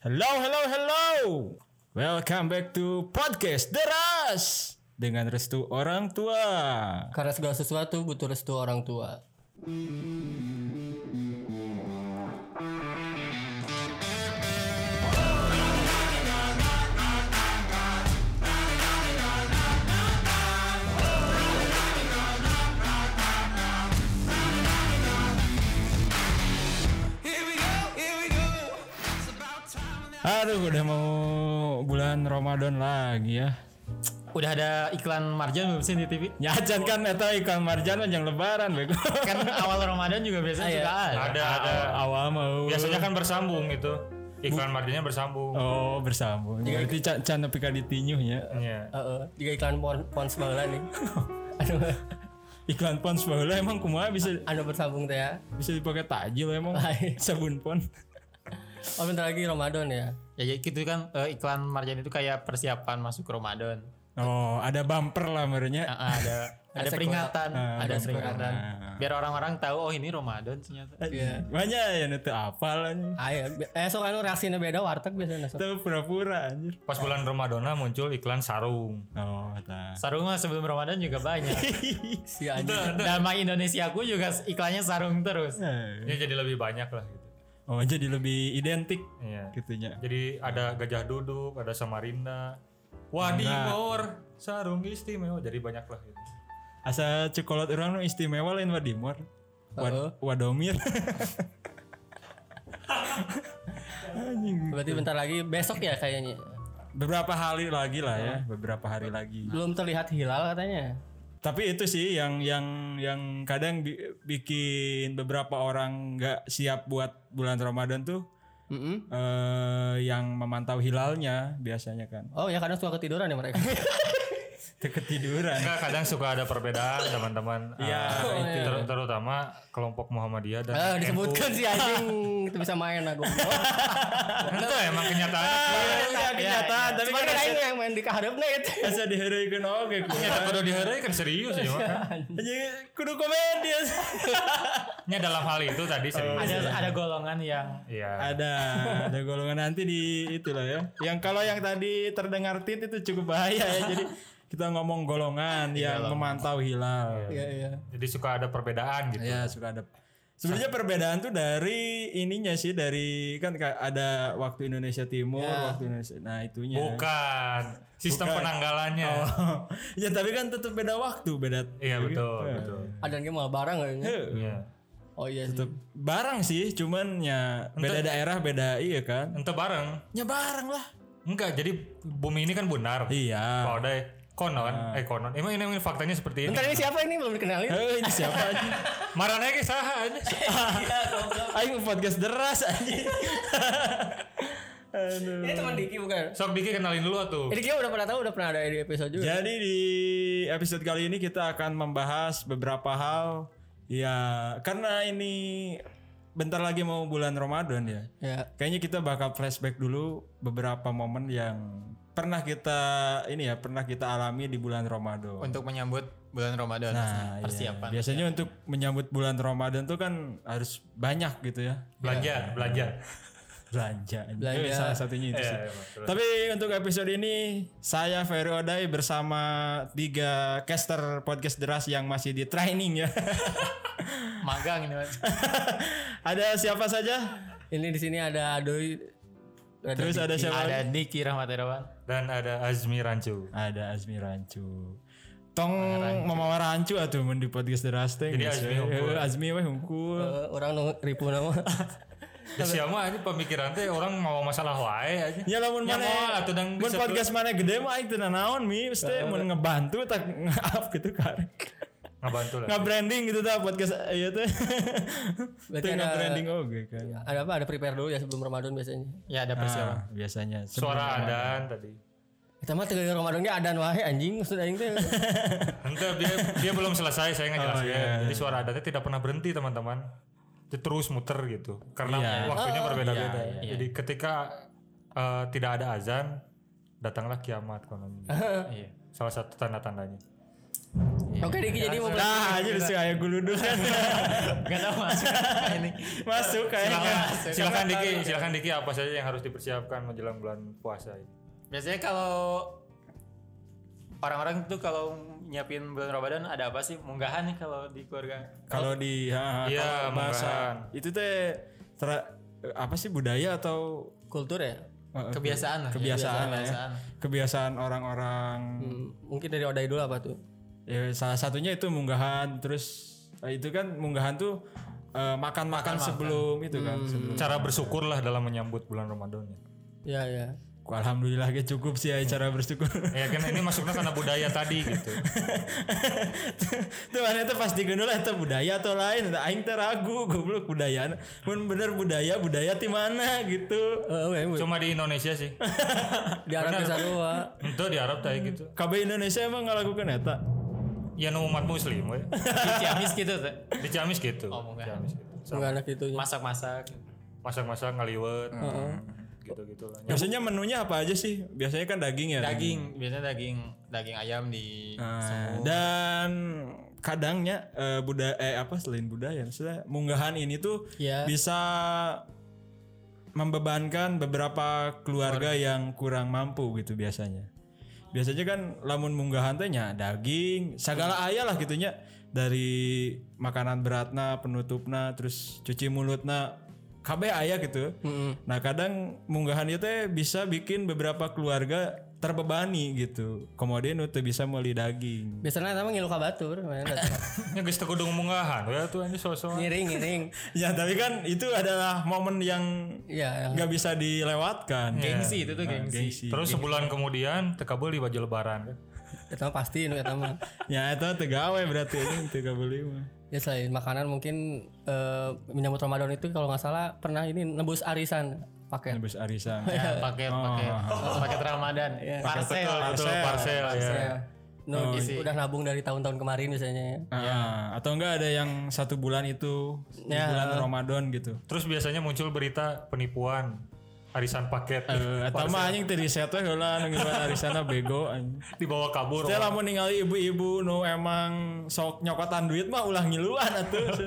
Hello, hello, hello. Welcome back to podcast Deras dengan restu orang tua. Karena segala sesuatu butuh restu orang tua. Aduh, udah mau bulan Ramadan lagi ya. Udah ada iklan Marjan belum sih di TV? Nyajan kan eta iklan marjan yang lebaran bego. Kan awal Ramadan juga biasanya juga ada. Ada, ada. Awal mau. Biasanya kan bersambung itu. Iklan marginnya bersambung. Oh, bersambung. Berarti can can nepi ka ditinyuhnya. Iya. Heeh, juga iklan pon pons baheula nih. anu Iklan pons baheula emang kumaha bisa anu bersambung teh ya. bisa dipakai takjil emang sabun pon. Oh bentar lagi Ramadan ya. Ya jadi gitu kan eh, iklan Marjan itu kayak persiapan masuk ke Ramadan. Oh, ada bumper lah merenya. Ah, ada ada sequel. peringatan, Ah, ada bumper. peringatan. Ah. Biar orang-orang tahu oh ini Ramadan ternyata. Iya. Banyak ya nanti apal anjing. Ayo, eh sok anu reaksinya beda warteg biasanya. Itu pura-pura anjir. Pas bulan Ramadan muncul iklan sarung. Oh, nah. Sarung mah sebelum Ramadan juga banyak. Si anjing. Nama Indonesia aku juga iklannya sarung terus. Ini jadi lebih banyak lah gitu. Oh, jadi lebih identik Iya. gitunya. Jadi ada gajah duduk, ada Samarinda. Wadimor, sarung istimewa. Jadi banyak lah gitu. Asa cokolot orang nu istimewa lain wadimor. Wad, Heeh. wadomir. Anjing. Berarti bentar lagi besok ya kayaknya. Beberapa hari lagi lah ya, beberapa hari lagi. Belum terlihat hilal katanya. Tapi itu sih yang yang yang kadang bi- bikin beberapa orang nggak siap buat bulan Ramadan tuh Mm eh yang memantau hilalnya biasanya kan. Oh ya kadang suka ketiduran ya mereka. Ketiduran. Enggak, kadang suka ada perbedaan teman-teman. Iya, Eh, ter- terutama kelompok Muhammadiyah dan Ah, NU. disebutkan si anjing itu bisa main aku. Itu emang kenyataannya. Iya, kenyataan, tapi Cuman kan kan aing yang main di kaharepna itu. asa diheureukeun oge ku. Nyata kudu diheureuy kan serius ya. Mak. Anjing kudu komedi. Nya dalam hal itu tadi serius. Ada ada golongan yang Iya. ada ada golongan nanti di itulah ya. Yang kalau yang tadi terdengar tit itu cukup bahaya ya. Jadi kita ngomong golongan yang memantau hilal. Iya iya. Jadi suka ada perbedaan gitu. Ya suka ada. Sebenarnya perbedaan tuh dari ininya sih dari kan kayak ada waktu Indonesia Timur, waktu Indonesia. Nah itunya. Bukan. Sistem Bukan. penanggalannya. Oh. ya tapi kan tetap beda waktu, beda. Iya betul, betul. Ada yang malah barang kayaknya. Iya. Oh iya sih. Tetep barang sih, cuman ya beda daerah beda iya kan. Ente bareng. Ya barang lah. Enggak, jadi bumi ini kan benar. Iya. Kalau ada konon, eh konon. Emang ini, ini faktanya seperti ini. Bentar ini siapa ini belum dikenalin? Eh ini siapa aja? Marane ke saha aja. Ayo podcast deras aja. Aduh. Ini teman Diki bukan? Sok Diki kenalin dulu tuh. Ini Diki udah pernah tahu udah pernah ada di episode juga. Jadi di episode kali ini kita akan membahas beberapa hal ya karena ini bentar lagi mau bulan Ramadan ya. Ya. Kayaknya kita bakal flashback dulu beberapa momen yang pernah kita ini ya pernah kita alami di bulan Ramadan. untuk menyambut bulan Ramadan Nah, iya. persiapan. Biasanya untuk menyambut bulan Ramadan tuh kan harus banyak gitu ya. Belanja, belanja. Belanja. Belanja. Eh, salah satunya itu Iya, sih. iya, betul. Tapi untuk episode ini saya Ferry Odai bersama tiga caster podcast deras yang masih di training ya. Magang ini Mas. ada siapa saja? Ini di sini ada Doi. Ada Terus ada siapa? ada Diki Rahmat Irawan. Dan ada Azmi Rancu. Ada Azmi Rancu. Tong mamawa rancu atuh mun di podcast deras teh. Jadi Azmi unggul. Eh, Azmi we unggul. Eh, orang nu ribu nama. Ya siapa ini pemikiran teh orang mau masalah wae aja. Ya lamun mana atuh dang mun podcast mana gede mah aing teu naon mi, mesti mun ngebantu tak ngaap gitu kan. Ngabantu lah. Nge-branding gitu tah podcast ieu teh. Berarti ada- nge-branding oge kan. ada apa? Ada prepare dulu ya sebelum Ramadan biasanya. Ya ada persiapan. Ah, biasanya Suara adan tadi. Kita mah tiga Ramadan adan wae anjing maksud aing teh. Ente dia, dia belum selesai saya ngejelasin. Oh, iya. Jadi suara adatnya tidak pernah berhenti teman-teman. Dia terus muter gitu. Karena Iya. waktunya berbeda-beda. Iya, Jadi ketika eh, tidak ada azan, datanglah kiamat konon. Iya. Salah satu tanda-tandanya. Oke Diki jadi mau Nah, aja udah kayak gue duduk kan. Gak tahu masuk ini. Masuk kayaknya. Silakan, silakan Diki, silakan Diki apa saja yang harus dipersiapkan menjelang bulan puasa ini. Biasanya kalau orang-orang tuh kalau nyiapin bulan Ramadan ada apa sih? Munggahan nih kalau di keluarga. Kalau di ha, Iya, bahasa munggahan. itu teh tra- apa sih budaya atau kultur ya? eh, Kebiasaan lah. kebiasaan lah ya. Kebiasaan. Kebiasaan orang-orang Hmm, mungkin dari Odai dulu apa tuh? ya salah satunya itu munggahan terus eh, itu kan munggahan tuh eh, makan-makan sebelum itu kan sebelum Cara bersyukur lah dalam menyambut bulan Ramadan. Ya ya. Ku alhamdulillah ge cukup sih ya cara bersyukur Ya kan ini masuknya karena budaya tadi gitu. tuh mana itu pasti gendul itu budaya atau lain Tah, aing teh ragu goblok budaya mun bener budaya budaya di mana gitu Eh. Cuma di Indonesia sih. di Arab ke Sarua. Itu di Arab tadi gitu. KB Indonesia emang ngelakukan eta Ya nu umat muslim we. Di Ciamis gitu. Di Ciamis gitu. Oh. Ciamis gitu. Enggak anak itu. Masak-masak. Masak-masak ngaliwet. Gitu-gitu lah. biasanya menunya apa aja sih biasanya kan daging ya Daging, biasanya daging daging ayam di Nah, dan kadangnya eh, budaya eh apa selain budaya maksudnya munggahan ini tuh Ya. bisa membebankan beberapa keluarga yang kurang mampu gitu biasanya. Biasanya kan lamun munggahan teh nya daging, segala aya lah gitunya dari makanan beratna, penutupna, terus cuci mulutna kabeh aya gitu. Nah, kadang munggahan itu teh bisa bikin beberapa keluarga terbebani gitu. Kemudian itu bisa meuli daging. Biasanya sama ngilu ka batur. Ya geus teu kudu munggahan we tuh ini sosok. Ngiring ngiring. Ya, tapi kan itu adalah momen yang Iya. yang- nggak bisa dilewatkan. gengsi itu tuh Nah, gengsi. gengsi. Terus sebulan kemudian teka beli baju lebaran kan. Eta mah pasti nu eta mah. Ya itu tegawe berarti ini tiga beli mah. Ya selain makanan mungkin eh, menyambut Ramadan itu kalau nggak salah pernah ini nebus arisan pakai. Nebus arisan. Ya, paket paket paket Ramadan. Parcel. Betul parcel ya. Ya. No, udah nabung dari tahun-tahun kemarin biasanya. Ah, atau enggak ada yang satu bulan itu di Ya. bulan Ramadan gitu. Terus biasanya muncul berita penipuan arisan paket Eh, eta mah anjing teu riset we heula nu gimana arisana bego anjing. dibawa kabur. Saya lamun ningali ibu-ibu nu emang sok nyokotan duit mah ulah ngiluan atuh.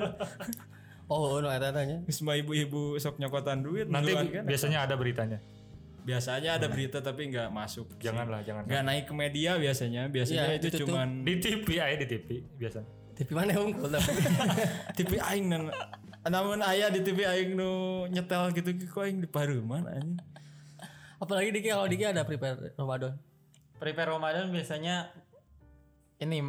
Oh, no eta tanya. Geus mah ibu-ibu sok nyokotan duit Nanti kan. biasanya ada beritanya. Biasanya ada berita tapi nggak masuk. Janganlah, jangan. Nggak naik ke media biasanya. Biasanya Iya, itu itu cuman Di TV aja di TV biasa. TV mana unggul tapi. TV aing nan namun aya di TV aing nu nyetel gitu kok aing di pareuman anjing. Apalagi Diki kalau Diki ada prepare Ramadan. Prepare Ramadan biasanya ini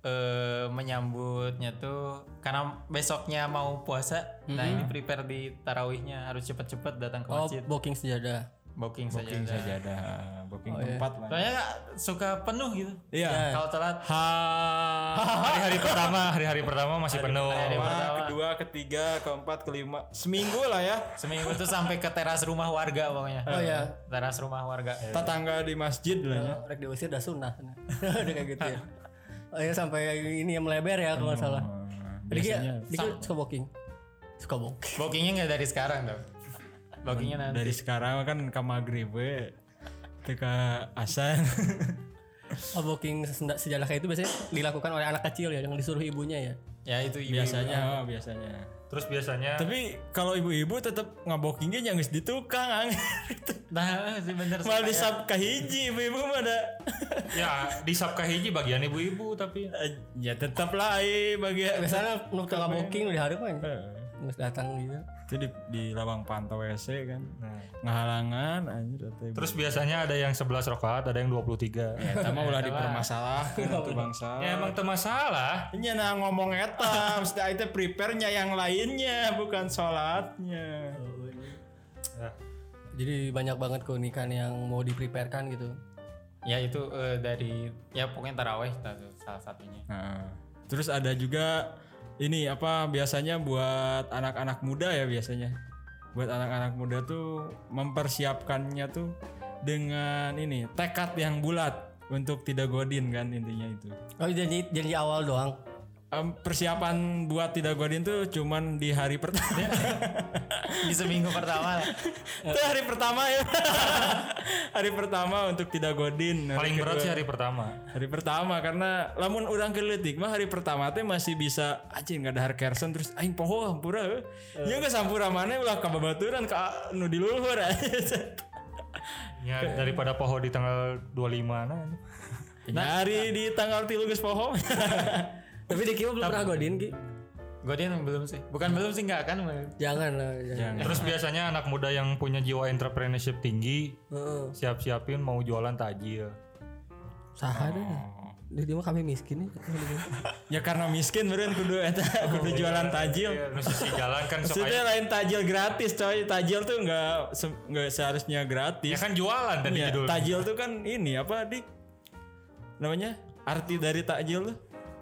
eh, menyambutnya tuh karena besoknya mau puasa. Nah, ini prepare di tarawihnya harus cepet-cepet datang ke Oh, masjid. booking sejadah. Booking saja. Booking saja ada booking tempat lah. Soalnya suka penuh gitu. Iya. Kalau telat Ha. Hari-hari pertama, hari-hari pertama masih penuh. Pertama, kedua, ketiga, keempat, kelima, seminggu lah ya. seminggu tuh sampai ke teras rumah warga pokoknya. Oh ya, Teras rumah warga. Tetangga di masjid lah ya. rek diusir udah sunnah. udah kayak gitu ya. Oh ya sampai ini yang melebar ya kalau nggak salah. Diki, Biasanya Diki suka booking. Suka booking. Bookingnya nggak dari sekarang tuh. Nanti. dari sekarang kan ke maghrib we. Teka asan. Oh, booking sejadah kayak itu biasanya dilakukan oleh anak kecil ya yang disuruh ibunya ya. Ya itu ibu biasanya, oh, biasanya. Terus biasanya Tapi kalau ibu-ibu tetap ngabokingnya jangan di tukang. ang. Nah, sih bener. Mal disap kahiji ibu-ibu mah ada. ya di Sabka hiji bagian ibu-ibu tapi Eh, ya tetap lah eh bagian. Biasanya nu tengah booking di hari kan. Terus datang gitu. Itu di, di lawang pantau WC kan. Nah. Ngahalangan anjir. Terus biasanya ada yang 11 rakaat, ada yang 23. Ya, eta mah ulah dipermasalahkan itu bangsa. Ya emang tuh masalah. Nya nah ngomong eta, mesti itu prepare-nya yang lainnya bukan sholatnya. Ya. Jadi banyak banget keunikan yang mau dipreparekan gitu. Ya itu eh, dari ya pokoknya taraweh itu salah satunya. Nah, terus ada juga ini apa biasanya buat anak-anak muda ya biasanya. Buat anak-anak muda tuh mempersiapkannya tuh dengan ini tekad yang bulat untuk tidak godin kan intinya itu. Oh janji janji awal doang. Em, persiapan buat tidak godin tuh cuman di hari pertama. Di seminggu pertama. itu hari pertama ya. hari pertama untuk tidak godin. Hari Paling berat kedua- sih hari pertama. Hari pertama karena lamun urang keletik mah hari pertama teh masih bisa anjing nggak ada harkersen terus aing poho hampura. Ya geus hampura mana ulah ka babaturan ka nu di luhur Ya daripada poho di tanggal 25 nah. Nyari di tanggal tilu geus poho. Tapi di Kimo belum pernah godin Ki. Godin belum sih. Bukan belum sih enggak kan. Jangan lah. Jangan. Terus biasanya anak muda yang punya jiwa entrepreneurship tinggi siap-siapin mau jualan tajil. Saha deh. Di dia mah kami miskin nih. ya karena miskin beren kudu eta kudu jualan tajil. Ya, sisi jalan kan Maksudnya lain tajil gratis coy. Tajil tuh nggak se- nggak seharusnya Ya gratis. kan jualan tadi Ya, judul. tajil tuh kan ini apa dik namanya arti dari takjil tuh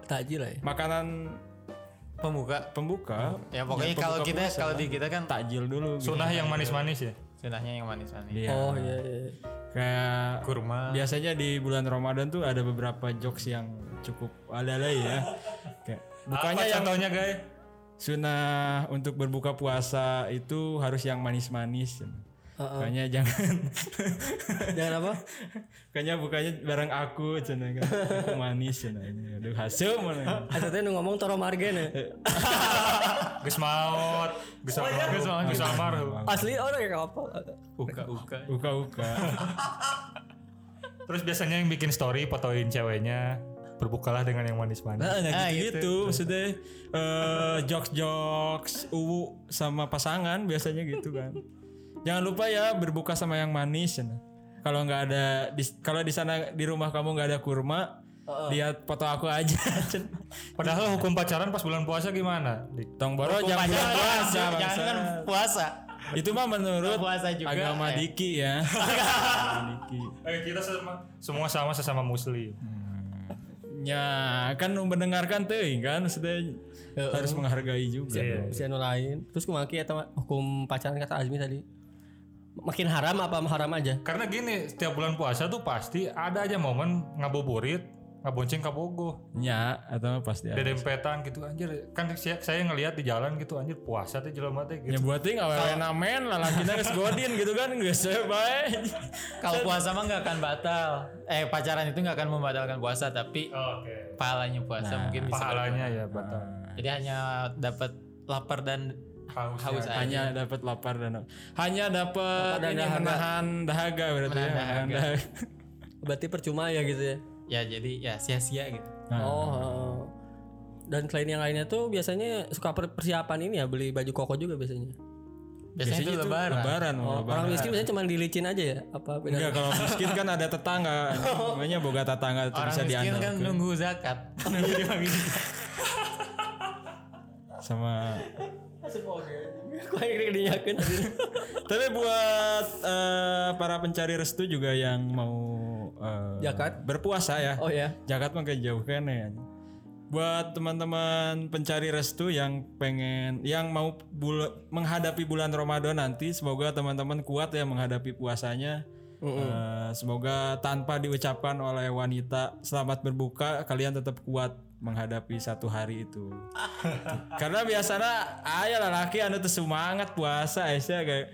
Takjil lah ya. makanan Pembuka. pembuka Ya pokoknya Yang kalau kita kalau di kita kan takjil dulu gitu. Sunah yang manis-manis ya. sunahnya yang manis-manis. Iya. Oh iya iya. kayak Kurma. biasanya di bulan Ramadan tuh ada beberapa jokes yang cukup ada ya kayak bukannya Apa yang contohnya guys? sunnah untuk berbuka puasa itu harus yang manis-manis Kayaknya jangan Jangan apa? Kayaknya bukanya bareng aku cenah kan. Aku manis ini. Aduh hasil mana. Asatnya nu ngomong toro margen ya. Gus maut, Gus amar, Gus amar, Gus amar. Asli orang kayak apa? Uka-uka. Uka-uka. Terus biasanya yang bikin story fotoin ceweknya berbukalah dengan yang manis-manis. Nah, nah Ah, gitu, gitu. Maksudnya eh jokes-jokes uwu sama pasangan biasanya gitu kan. Jangan lupa ya berbuka sama yang manis. cenah. Kalau nggak ada di, kalau di sana di rumah kamu nggak ada kurma, lihat foto aku aja. Padahal hukum pacaran pas bulan puasa gimana? Dik? Tong boro jam bulan puasa. Jangan bangsa. kan puasa. Itu mah menurut Puasa juga, agama ya. Diki ya. Agama Diki. Eh, kita sama, semua sama sesama muslim. Ya kan mendengarkan tuh kan maksudnya harus menghargai juga. Iya. Si anu lain. Terus kumaki eta mah hukum pacaran kata Azmi tadi. Makin haram apa haram aja? Karena gini, setiap bulan puasa tuh pasti ada aja momen ngabuburit, ngabonceng kabogo, Ya, atau pasti ada. dedempetan gitu anjir. Kan saya, saya ngelihat di jalan gitu anjir puasa tuh jelema teh Ya gitu. buatin awewe namen lalakina geus godin gitu kan geus bae. Kalau puasa mah nggak akan batal. Eh pacaran itu nggak akan membatalkan puasa, tapi Oke. pahalanya puasa mungkin bisa Pahalanya ya batal. Nah. Jadi hanya dapat lapar dan Haus. haus aja. Hanya dapat lapar dan hanya dapat dan ini dahaga. menahan dahaga berarti ya. Menahan menahan dahaga. dahaga. Berarti percuma ya gitu ya. Ya jadi ya sia-sia gitu. Nah. Oh. Dan selain yang lainnya tuh biasanya suka per- persiapan ini ya beli baju koko juga biasanya. Biasanya, itu lebaran. Lebaran, Oh, lebaran. orang miskin biasanya cuma dilicin aja ya? Apa beda? Enggak kalau miskin kan ada tetangga. Namanya boga tetangga itu Orang bisa miskin diandalkan. kan nunggu zakat. Nunggu dibagi. sama Tapi buat eh, para pencari restu juga yang mau eh, Zakat? berpuasa ya. Oh ya. Zakat mah kejauhan ya. Buat teman-teman pencari restu yang pengen yang mau bul- menghadapi bulan Ramadan nanti semoga teman-teman kuat ya menghadapi puasanya. Eh, semoga tanpa diucapkan oleh wanita selamat berbuka kalian tetap kuat menghadapi satu hari itu. Karena biasanya ayah laki anu tuh semangat puasa Aisyah kayak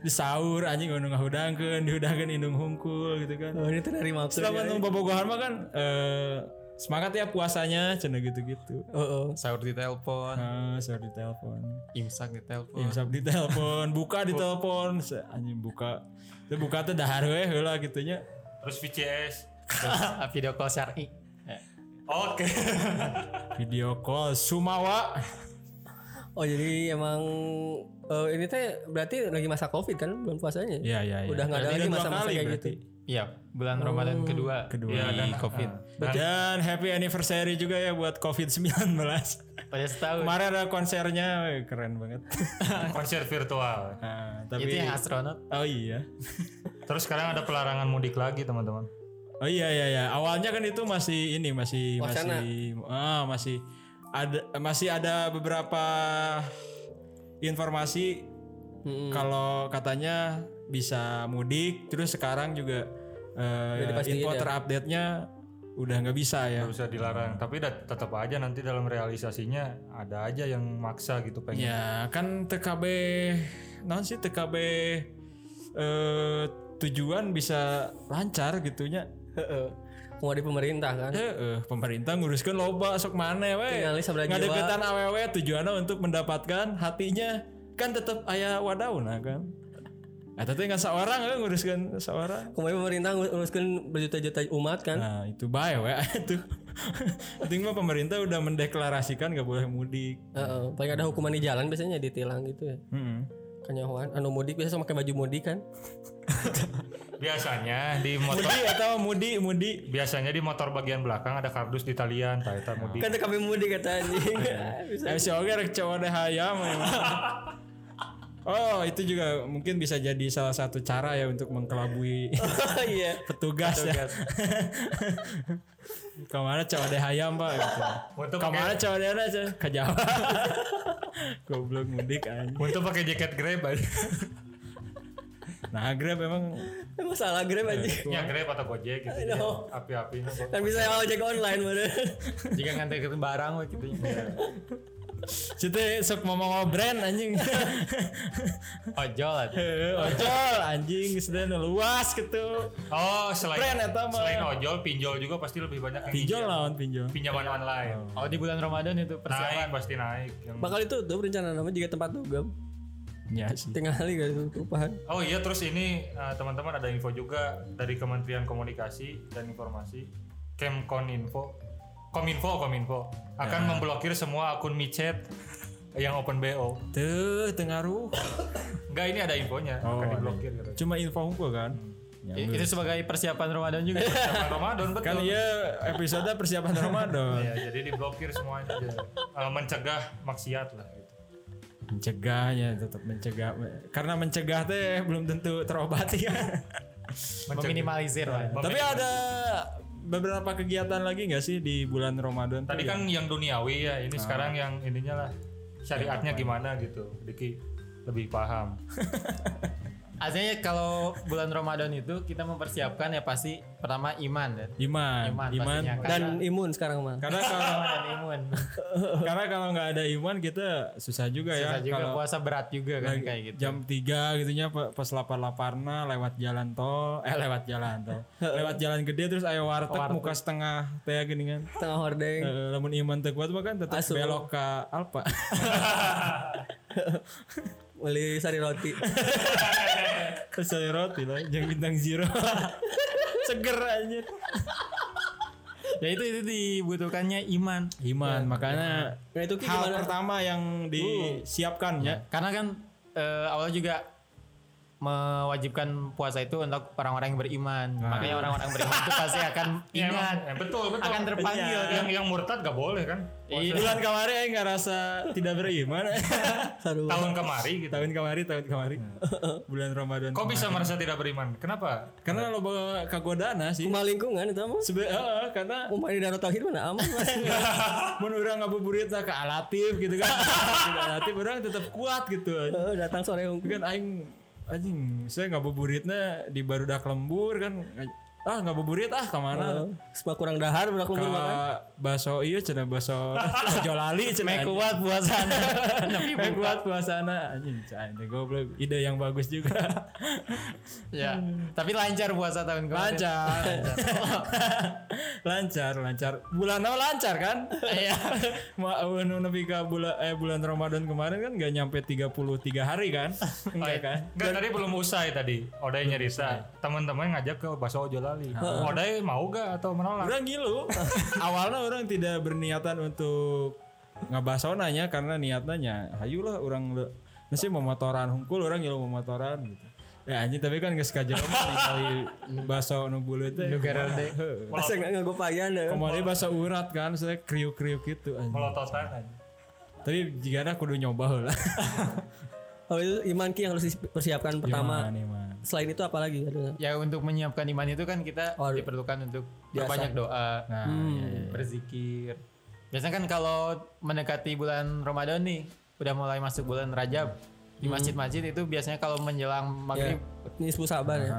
di sahur anjing anu ngahudangkeun dihudangkeun indung hungkul gitu kan. Oh ini tuh dari maksud. Selama nunggu bobogohan mah kan eh, semangat ya puasanya cenah gitu-gitu. Oh, oh. Sahur di telepon, Ah, sorry di telepon. imsak di telepon. Imsak di telepon, buka di telepon, anjing buka. Itu buka tuh dahar we heula gitu nya. Terus VCS. Video call syar'i. Oke. Video call Sumawa. Oh jadi emang eh, ini teh berarti lagi masa covid kan bulan puasanya? Iya iya iya. Udah nggak ada Berarti lagi masa-masa kali kayak berarti. gitu. Iya, bulan Ramadan kedua. kedua. Iya, Iya, dan COVID. Dan happy anniversary juga ya buat COVID-19. Pada setahun. Kemarin ada konsernya, keren banget. Konser virtual. Nah, tapi Itu yang astronot. Oh iya. Terus sekarang ada pelarangan mudik lagi teman-teman. Oh iya iya iya. Awalnya kan itu masih ini masih Wacana. masih ah masih ada masih ada beberapa informasi Mm-mm. kalau katanya bisa mudik terus sekarang juga eh, dipastiin info ya? terupdate-nya udah nggak bisa ya. nggak usah dilarang tapi tetap aja nanti dalam realisasinya ada aja yang maksa gitu pengen Ya kan TKB non sih TKB eh, tujuan bisa lancar gitunya. Mau di pemerintah kan. Heeh, pemerintah nguruskan loba sok mana we. Ngadeketan awewe tujuannya untuk mendapatkan hatinya kan tetap aya wadauna kan. Eta teh ngan seorang eh, nguruskan seorang. Kemarin pemerintah nguruskan berjuta-juta umat kan. Nah, itu bae we itu. Penting mah pemerintah udah mendeklarasikan gak boleh mudik. Heeh. Paling ada hukuman di jalan biasanya ditilang gitu ya. Heeh. Kanyahoan anu mudik biasa pakai baju mudik kan. biasanya di motor Mudi atau mudi mudi biasanya di motor bagian belakang ada kardus di talian tak eta mudik Kan kami mudik kata anjing. Eh si oge rek cowok deh hayam emang. Oh itu juga mungkin bisa jadi salah satu cara ya untuk mengkelabui Oh iya. petugas, ya. Ke mana cowok deh hayam pak? Gitu. Untuk Ke mana cowok deh aja? Ke Jawa. Goblok mudik anjing. untuk pakai jaket grab aja. Nah Grab emang Emang salah Grab anjing. ya grab atau gojek gitu api-apinya kok. Kan bisa ojek online bener. Jika nganterin barang we gitu. Cite sok mau brand anjing. Ojol atuh. Heeh, Ojol anjing sudah luas gitu. oh selain Brand eta mah. selain ojol pinjol juga pasti lebih banyak yang Pinjol lawan pinjol. pinjaman online Oh di bulan Ramadan itu naik persiapan. pasti naik yang Bakal itu tuh rencana nama juga tempat dugem. Ya sih. Tengah kali gak tutupan. Oh iya terus ini eh, teman-teman ada info juga dari Kementerian Komunikasi dan Informasi Kemkoninfo Kominfo Kominfo akan memblokir semua akun micet yang open BO. Tuh tengaruh. Enggak ini ada infonya Oh, akan diblokir katanya. Cuma info unggul kan. Ya, I- Itu sebagai persiapan Ramadan juga. Sama Ramadan betul. kan iya episode persiapan Ramadan. Iya, jadi diblokir semuanya. Eh, mencegah maksiat lah gitu. Mencegahnya tetap mencegah. Karena mencegah teh belum tentu terobati kan. Meminimalisir lah. Tapi ada beberapa kegiatan lagi nggak sih di bulan Ramadan? Tadi ya? kan yang duniawi ya, ini sekarang yang ininya lah syariatnya gimana gitu. Diki lebih paham. Artinya kalau bulan Ramadan itu kita mempersiapkan ya pasti pertama iman kan. iman, Iman, iman. pastinya. Dan imun sekarang mah. Karena kalau Iman dan imun. karena kalau nggak ada iman kita susah juga Susah ya. juga kalau puasa berat juga kan lagi kayak gitu. jam 3 gitunya pa- pas lapar laparna lewat jalan tol eh lewat jalan tol lewat jalan gede terus ayo warteg muka setengah teh gini kan Tengah hordeng. Eh, lamun iman teu kuat mah kan tetap belok ke Alpa Beli sari roti. saya roti lah yang bintang zero seger aja Ya itu itu dibutuhkannya iman. iman makanya Nah itu hal gimana? pertama yang disiapkan ya Karena kan eh, awalnya juga mewajibkan puasa itu untuk orang-orang yang beriman. Makanya orang-orang beriman itu pasti akan Ya, ingat, emang, eh, betul betul. akan terpanggil Iya. kan. yang yang murtad gak boleh kan? Iya. bulan kemarin aing ngerasa tidak beriman Saru. Tahun kemari gitu. tahun kemarin tahun kemarin bulan Ramadan Kok bisa merasa tidak beriman? Kenapa? karena lo bawa kagodana sih Kumaha lingkungan itu mah. Sebe heeh, karena Umat di Darut Tauhid mana aman Mas. mun urang ngabuburit ke alatif gitu kan alatif orang tetap kuat gitu Heeh, datang sore unggul. kan aing anjing saya ngabuburitnya di barudak lembur kan ah ngabuburit ah ke mana Semua kurang dahar udah ke kumpul makan. baso iya cina baso jolali cina Mek kuat puasana. Mek kuat puasana anjing cai goblok ide yang bagus juga ya. Tapi lancar puasa tahun kemarin. lancar lancar lancar bulan apa lancar kan Iya. Ma anu nepi ka bulan eh bulan Ramadan kemarin kan gak nyampe 33 hari kan enggak kan Enggak tadi belum usai tadi. Odai nyerita. Teman-teman ngajak ke Baso Ojolali. Odai mau gak atau menolak? Orang ngilu. Awalnya orang tidak berniatan untuk ngabasonanya karena niatnya hayulah orang le- nasi mau motoran hungkul orang ngilu mau motoran gitu. Ya anjing tapi kan geus kajelema ningali baso nu bulu teh. Negara teh. Heeh. Asa nggak gue payan deh. Kemarin baso urat kan saya kriuk-kriuk gitu anjing. Melototan aja. Tapi jika ada kudu nyoba heula. Oh itu iman ki yang harus dipersiapkan pertama. Gimana nih, Man? Selain itu apa lagi? Ada. Ya untuk menyiapkan iman itu kan kita Oh, diperlukan untuk biasa. banyak doa, Nah, Hmm. iya, iya. berzikir. Biasanya kan kalau mendekati bulan Ramadan nih, udah mulai masuk bulan Rajab di masjid-masjid itu biasanya kalau menjelang Ya, maghrib ini sepuluh sabar ya.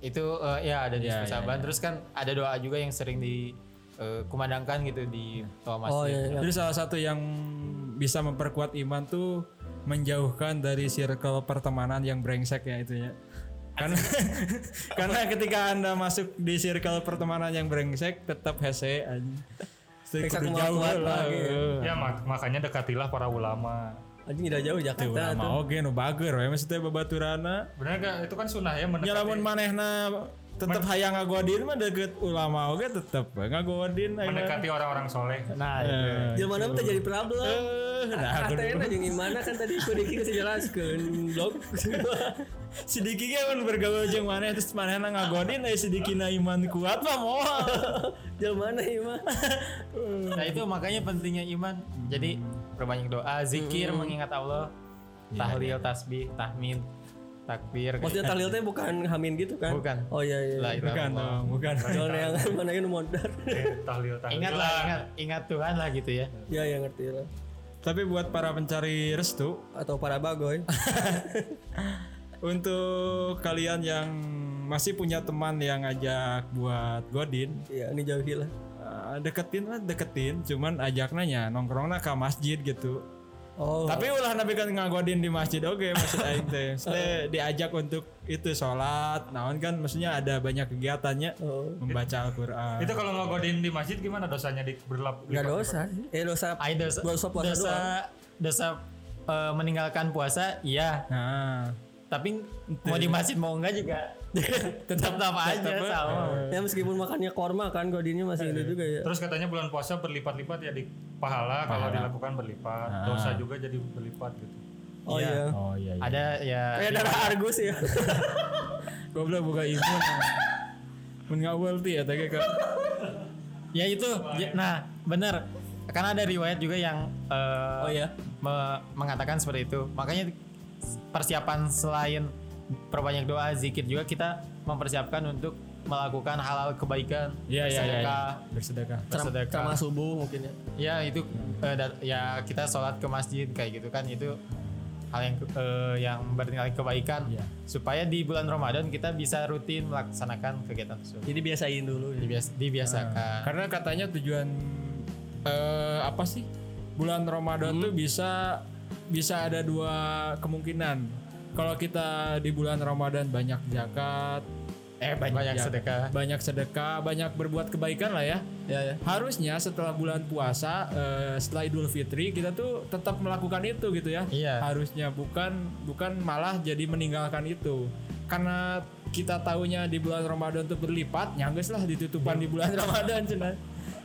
Itu eh, ya ada Iya, diskusi iya, saban. Terus kan ada doa juga yang sering dikumandangkan gitu di toa masjid. Oh iya, iya. Jadi salah satu yang bisa memperkuat iman tuh menjauhkan dari circle pertemanan yang brengsek ya itu ya. Karena karena ketika anda masuk di circle pertemanan yang brengsek tetap hese aja. Kudu jauh lah. lagi. Ya mak- makanya dekatilah para ulama. Anjing tidak jauh Tuh Jakarta. ulama oge nu bager we maksudnya babaturana. Benar gak? Itu kan sunnah ya mendekati. lamun manehna tetep hayang ngagodin mah deket ulama oge tetep we ngagodin mendekati orang-orang soleh. Nah, Eh, Jelema mana jadi problem. eh, nah, aku Katanya jeung gimana kan tadi ku Diki geus jelaskeun blog. si Diki mun bergaul jeung maneh terus manehna ngagodin aya si Diki na iman kuat mah moal. Jelema mana ieu mah. Nah itu makanya pentingnya iman. Jadi perbanyak doa, zikir, mengingat Allah, tahlil, tasbih, tahmid, takbir. Maksudnya tahlil teh bukan hamin gitu kan? Bukan. Oh iya iya. La ilaha Bukan dong, bukan. Jangan yang mana yang modar. Eh, tahlil tahlil. Ingat lah, ingat, ingat Tuhan lah gitu ya. ya ya ngerti lah. Tapi buat para pencari restu, Atau para bagoy. untuk kalian yang masih punya teman yang ngajak buat godin, Iya, ini jauhi lah. eh, deketin lah deketin, cuman ajak nanya nongkrongna ke masjid gitu. Oh. Tapi ulah nabi kan ngagodin di masjid oke maksud aing teh. Maksudnya diajak untuk itu sholat, naon kan maksudnya ada banyak kegiatannya Oh. membaca Al-Qur'an. Itu kalau ngegodin di masjid gimana dosanya di berlap? Enggak dosa. Eh dosa. Ay, dosa, dosa puasa dosa, doang. dosa eh, meninggalkan puasa, iya. Nah, Tapi mau di masjid mau enggak juga tetap tetap aja sama. Ya meskipun makannya korma kan godinnya masih ini juga ya. Terus katanya bulan puasa berlipat-lipat ya di pahala, kalau dilakukan berlipat, dosa juga jadi berlipat gitu. Oh iya. oh iya iya. Ada ya Kayak darah Argus ya. Goblok buka imun. Mun ngawal ti eta ge Kak. Ya itu, ya- nah benar. Karena ada riwayat juga yang eh, Oh iya. me- mengatakan seperti itu. Makanya persiapan selain perbanyak doa, zikir juga kita mempersiapkan untuk melakukan halal kebaikan, Iya iya iya. bersedekah, Bersedekah. bersedekah. Sama subuh mungkin ya. Ya itu eh, dat- ya kita sholat ke masjid kayak gitu kan itu hal yang eh, yang bernilai kebaikan Iya. supaya di bulan Ramadan kita bisa rutin melaksanakan kegiatan tersebut. Jadi biasain dulu. ya. Dibias- dibiasakan. Karena katanya tujuan eh apa sih? Bulan Ramadan tuh bisa bisa ada dua kemungkinan. Kalau kita di bulan Ramadan banyak zakat, eh banyak, Banyak zakat, sedekah. banyak sedekah, banyak berbuat kebaikan lah ya. Ya ya. Harusnya setelah bulan puasa, eh, setelah Idul Fitri kita tuh tetap melakukan itu gitu ya. Iya. Harusnya bukan bukan malah jadi meninggalkan itu. Karena kita tahunya di bulan Ramadan tuh berlipat, nyangges lah ditutupan di bulan Ramadan.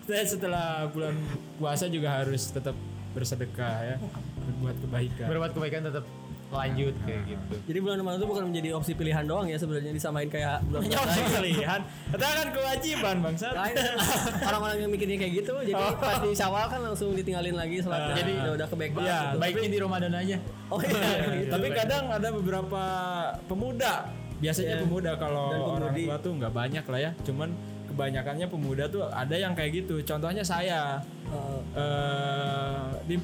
Dan setelah bulan puasa juga harus tetap bersedekah ya, berbuat kebaikan. Berbuat kebaikan tetap lanjut kayak gitu. Jadi bulan Ramadan itu bukan menjadi opsi pilihan doang ya sebenarnya disamain kayak bulan Nyawa puasa lain. pilihan. Itu kan kewajiban bangsa. Orang-orang yang mikirnya kayak gitu, jadi pas di Syawal kan langsung ditinggalin lagi sholatnya. Jadi udah udah banget. Iya, gitu. Baiknya di Ramadan aja. Oh iya. gitu. Tapi kadang ada beberapa pemuda, biasanya Iya. pemuda kalau orang tua tuh nggak banyak lah ya, cuman kebanyakannya pemuda tuh ada yang kayak gitu. Contohnya saya Eh, eh di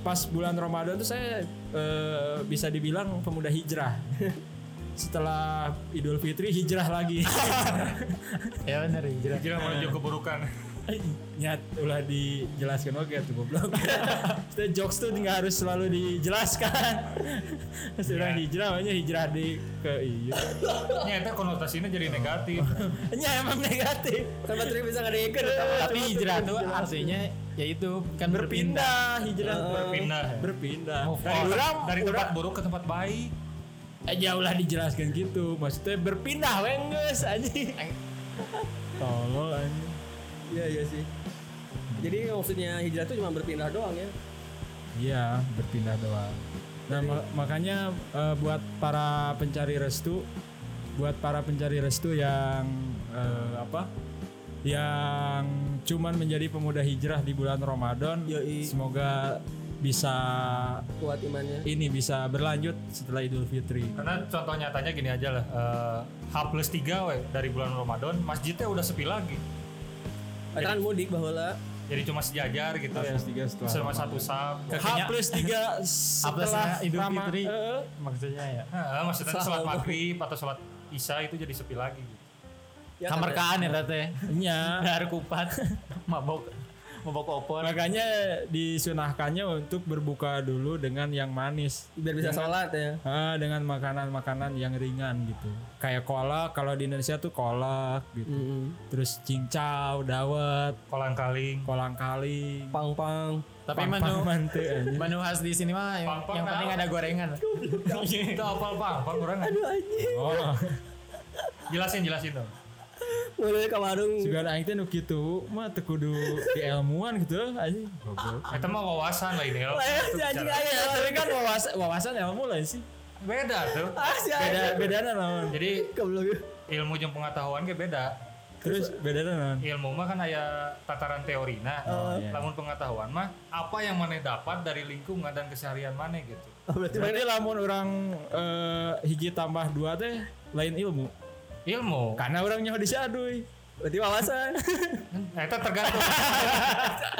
pas bulan Ramadan tuh saya eh, bisa dibilang pemuda hijrah. Setelah Idul Fitri hijrah lagi. Ya benar hijrah. Kira menuju keburukan. Nyat ulah dijelaskan oke tuh goblok. Maksudnya jokes tuh nggak harus selalu dijelaskan. Sudah hijrah, makanya hijrah di ke iya. Nyata konotasinya jadi negatif. Nya emang negatif. kan baterai bisa ngedeker. Tapi hijrah tuh artinya yaitu kan berpindah. Berpindah, hijrah Berpindah. berpindah. Dari orang dari tempat buruk ke tempat baik. eh jauh lah dijelaskan gitu. Maksudnya berpindah wengges anjing. Tolol anjing. Iya iya sih. Jadi maksudnya hijrah itu cuma berpindah doang ya. Iya, berpindah doang. Nah, ma- makanya eh, buat para pencari restu, buat para pencari restu yang eh, apa? Yang cuman menjadi pemuda hijrah di bulan Ramadan, Yoi. semoga bisa Kuat imannya. ini bisa berlanjut setelah Idul Fitri. Karena contoh nyatanya gini aja lah. eh, H plus 3 we, dari bulan Ramadan, masjidnya udah sepi lagi. Kan mudik bahwa Jadi cuma sejajar gitu. Plus tiga setelah Sama satu sab. H plus tiga setelah Idul Fitri. eh, Maksudnya ya. Nah, maksudnya sholat maghrib atau sholat Isa itu jadi sepi lagi. gitu. Ya, Kamarkaan ya teh. Nya. Dahar kupat. Mabok mabok opor. Makanya disunahkannya untuk berbuka dulu dengan yang manis. biar bisa sholat ya. Ah, dengan makanan-makanan yang ringan gitu. Kayak kolak, kalau di Indonesia tuh kolak gitu. Mm-mm. Terus cincau, dawet, Kolang kaling. kolang kaling. Pang-pang. Tapi pang- menu pang menu khas di sini mah yang, Pang-pang yang penting ada gorengan. Itu apal bang, bang kurang nggak? Oh, Jelasin jelasin dong. Mulai ke warung. juga aing teh nu kitu mah teu kudu diilmuan gitu aja. Goblok. Itu mah wawasan lah ini. Anjing aya. Ya, tapi kan wawasan, wawasan ilmu lah sih. Beda tuh. Ah, Beda bedana naon? Jadi Goblok. ilmu jeung pengetahuan ge beda. Terus bedana naon? Ilmu mah kan aya tataran teorina. iya. Lamun pengetahuan mah apa yang mana dapat dari lingkungan dan keseharian mana gitu. Oh, berarti Berarti lamun orang eh, hiji tambah dua teh lain ilmu. Ilmu. Karena orang nyaho disaduy. berarti wawasan. Nah, itu tergantung.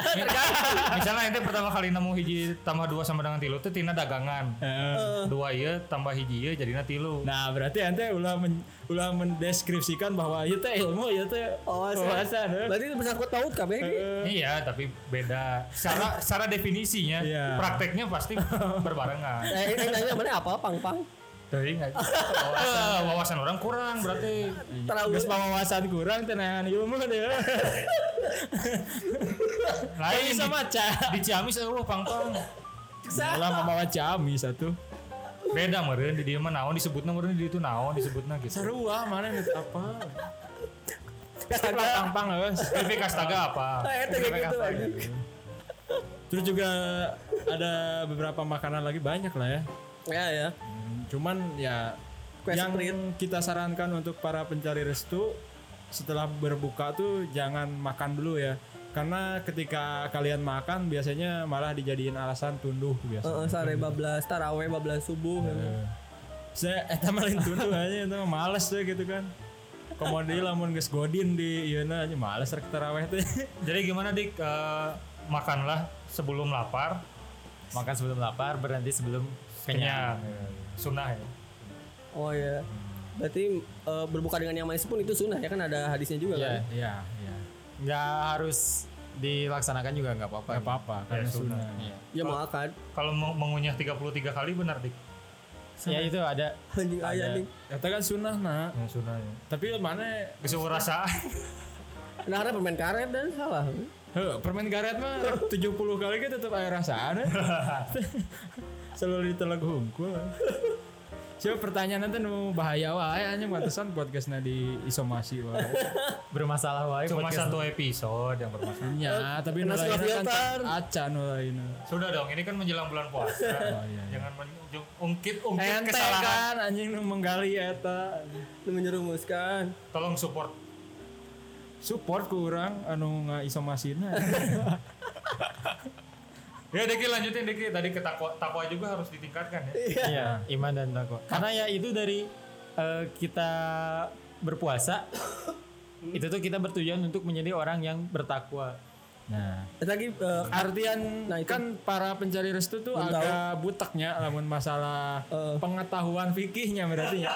Misalnya ente pertama kali nemu hiji tambah dua sama dengan tilu itu tina dagangan. Heeh. Dua iya tambah hiji iya jadinya tilu. Nah, berarti ente ulah men, ulah mendeskripsikan bahwa ieu teh ilmu, ieu teh Wawasan. wawasan. heuh. Berarti bersangkut paut kabeh. Heeh. Iya, tapi beda. Secara secara definisinya, Iya. prakteknya pasti berbarengan. Eh, ini nanya mana apa pang-pang? Tapi nggak wawasan. wawasan orang kurang berarti. Terlalu Geus wawasan kurang teh nahan ilmu deh. Lain di, maca. di Ciamis eueuh pangpang. Ulah mamawa cami satu. Beda meureun di dieu mah naon disebutna meureun di itu naon disebutna gitu. Sarua mana nih apa? Kastaga. Pang-pang geus. Kastaga apa? Eh, itu kayak PV gitu Kastaga. anjing. Terus juga ada beberapa makanan lagi banyak lah ya. Ya ya. Cuman ya Kue yang sprint. kita sarankan untuk para pencari restu setelah berbuka tuh jangan makan dulu ya. Karena ketika kalian makan biasanya malah dijadiin alasan tunduh biasa. Heeh, sare bablas taraweh bablas subuh. Saya eta mah lain tunduh aja itu males tuh gitu kan. Komodi lamun geus godin di ieu aja males rek taraweh teh. Jadi gimana dik Eh, makanlah sebelum lapar, Makan sebelum lapar, berhenti sebelum kenyang. kenyang. Sunnah ya. Oh ya. Berarti eh, berbuka dengan yang manis pun itu sunnah ya kan ada hadisnya juga Iya, kan? Iya, iya. nggak harus dilaksanakan juga nggak apa-apa. Gak apa-apa karena sunnah. sunnah. Iya. Ya mau akad. Kalau mau mengunyah 33 kali benar dik. Ya itu ada Anjing aya nih. Eta kan sunnah nah. Ya, sunnah ya. Tapi mana Kesukur rasa. Nah, karena permen karet dan salah. Heuh, permen karet mah 70 kali kan tetap air rasaan. Selalu ditelag hungkul. Coba pertanyaan nanti nu bahaya wae anjing pantesan podcastnya di isomasi wae. bermasalah wae Cuma podcast. satu episode yang bermasalah. Ya, tapi nu lainna kan aca nu. Sudah dong, ini kan menjelang bulan puasa. Oh, iya, iya. Jangan menjung- ungkit ungkit Ente kesalahan. kan anjing nu menggali eta. Lu menyerumuskan. Tolong support. Support ku urang anu ngaisomasina. Ya Deki lanjutin Deki. Tadi ke takwa, takwa juga harus ditingkatkan ya. Iya, iman dan takwa. Karena ya itu dari eh, kita berpuasa itu tuh kita bertujuan untuk menjadi orang yang bertakwa. Nah, Eh, Lagi eh, artian Nah, itu- kan para pencari restu tuh agak buteknya lamun masalah Eh. pengetahuan fikihnya berarti ya.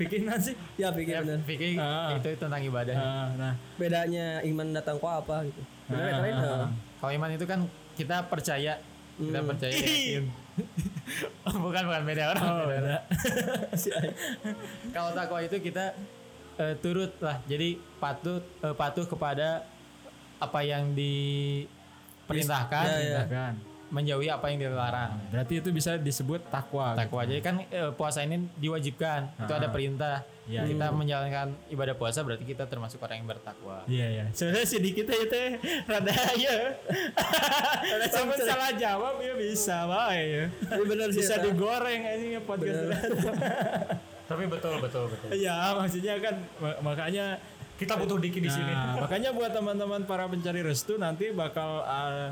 Fikih sih? ya pikir Ya, bener. fikih Ah. itu tentang ibadah. Nah, nah, Bedanya iman datang kok apa gitu. Bener ya Ah, ah, ah. Kalau iman itu kan kita percaya, kita percaya yakin. Oh, bukan bukan beda orang. Oh, beda. Kalau takwa itu kita eh, turut lah. Jadi patuh eh, patuh kepada apa yang diperintahkan, Ya, ya. Menjauhi apa yang dilarang. Berarti itu bisa disebut takwa. gitu. Takwa. Jadi kan eh, puasa ini diwajibkan. Itu ada perintah. Iya, kita menjalankan ibadah puasa berarti kita termasuk orang yang bertakwa. Iya ya. Sebenarnya sedikit aja teh rada ya. Sama salah jawab ya bisa bae ya. Ini bener sih. Bisa digoreng aja ya podcast. Tapi betul betul betul. Iya, maksudnya kan ma- makanya Kita butuh Diki di sini. Nah, makanya buat teman-teman para pencari restu nanti bakal uh,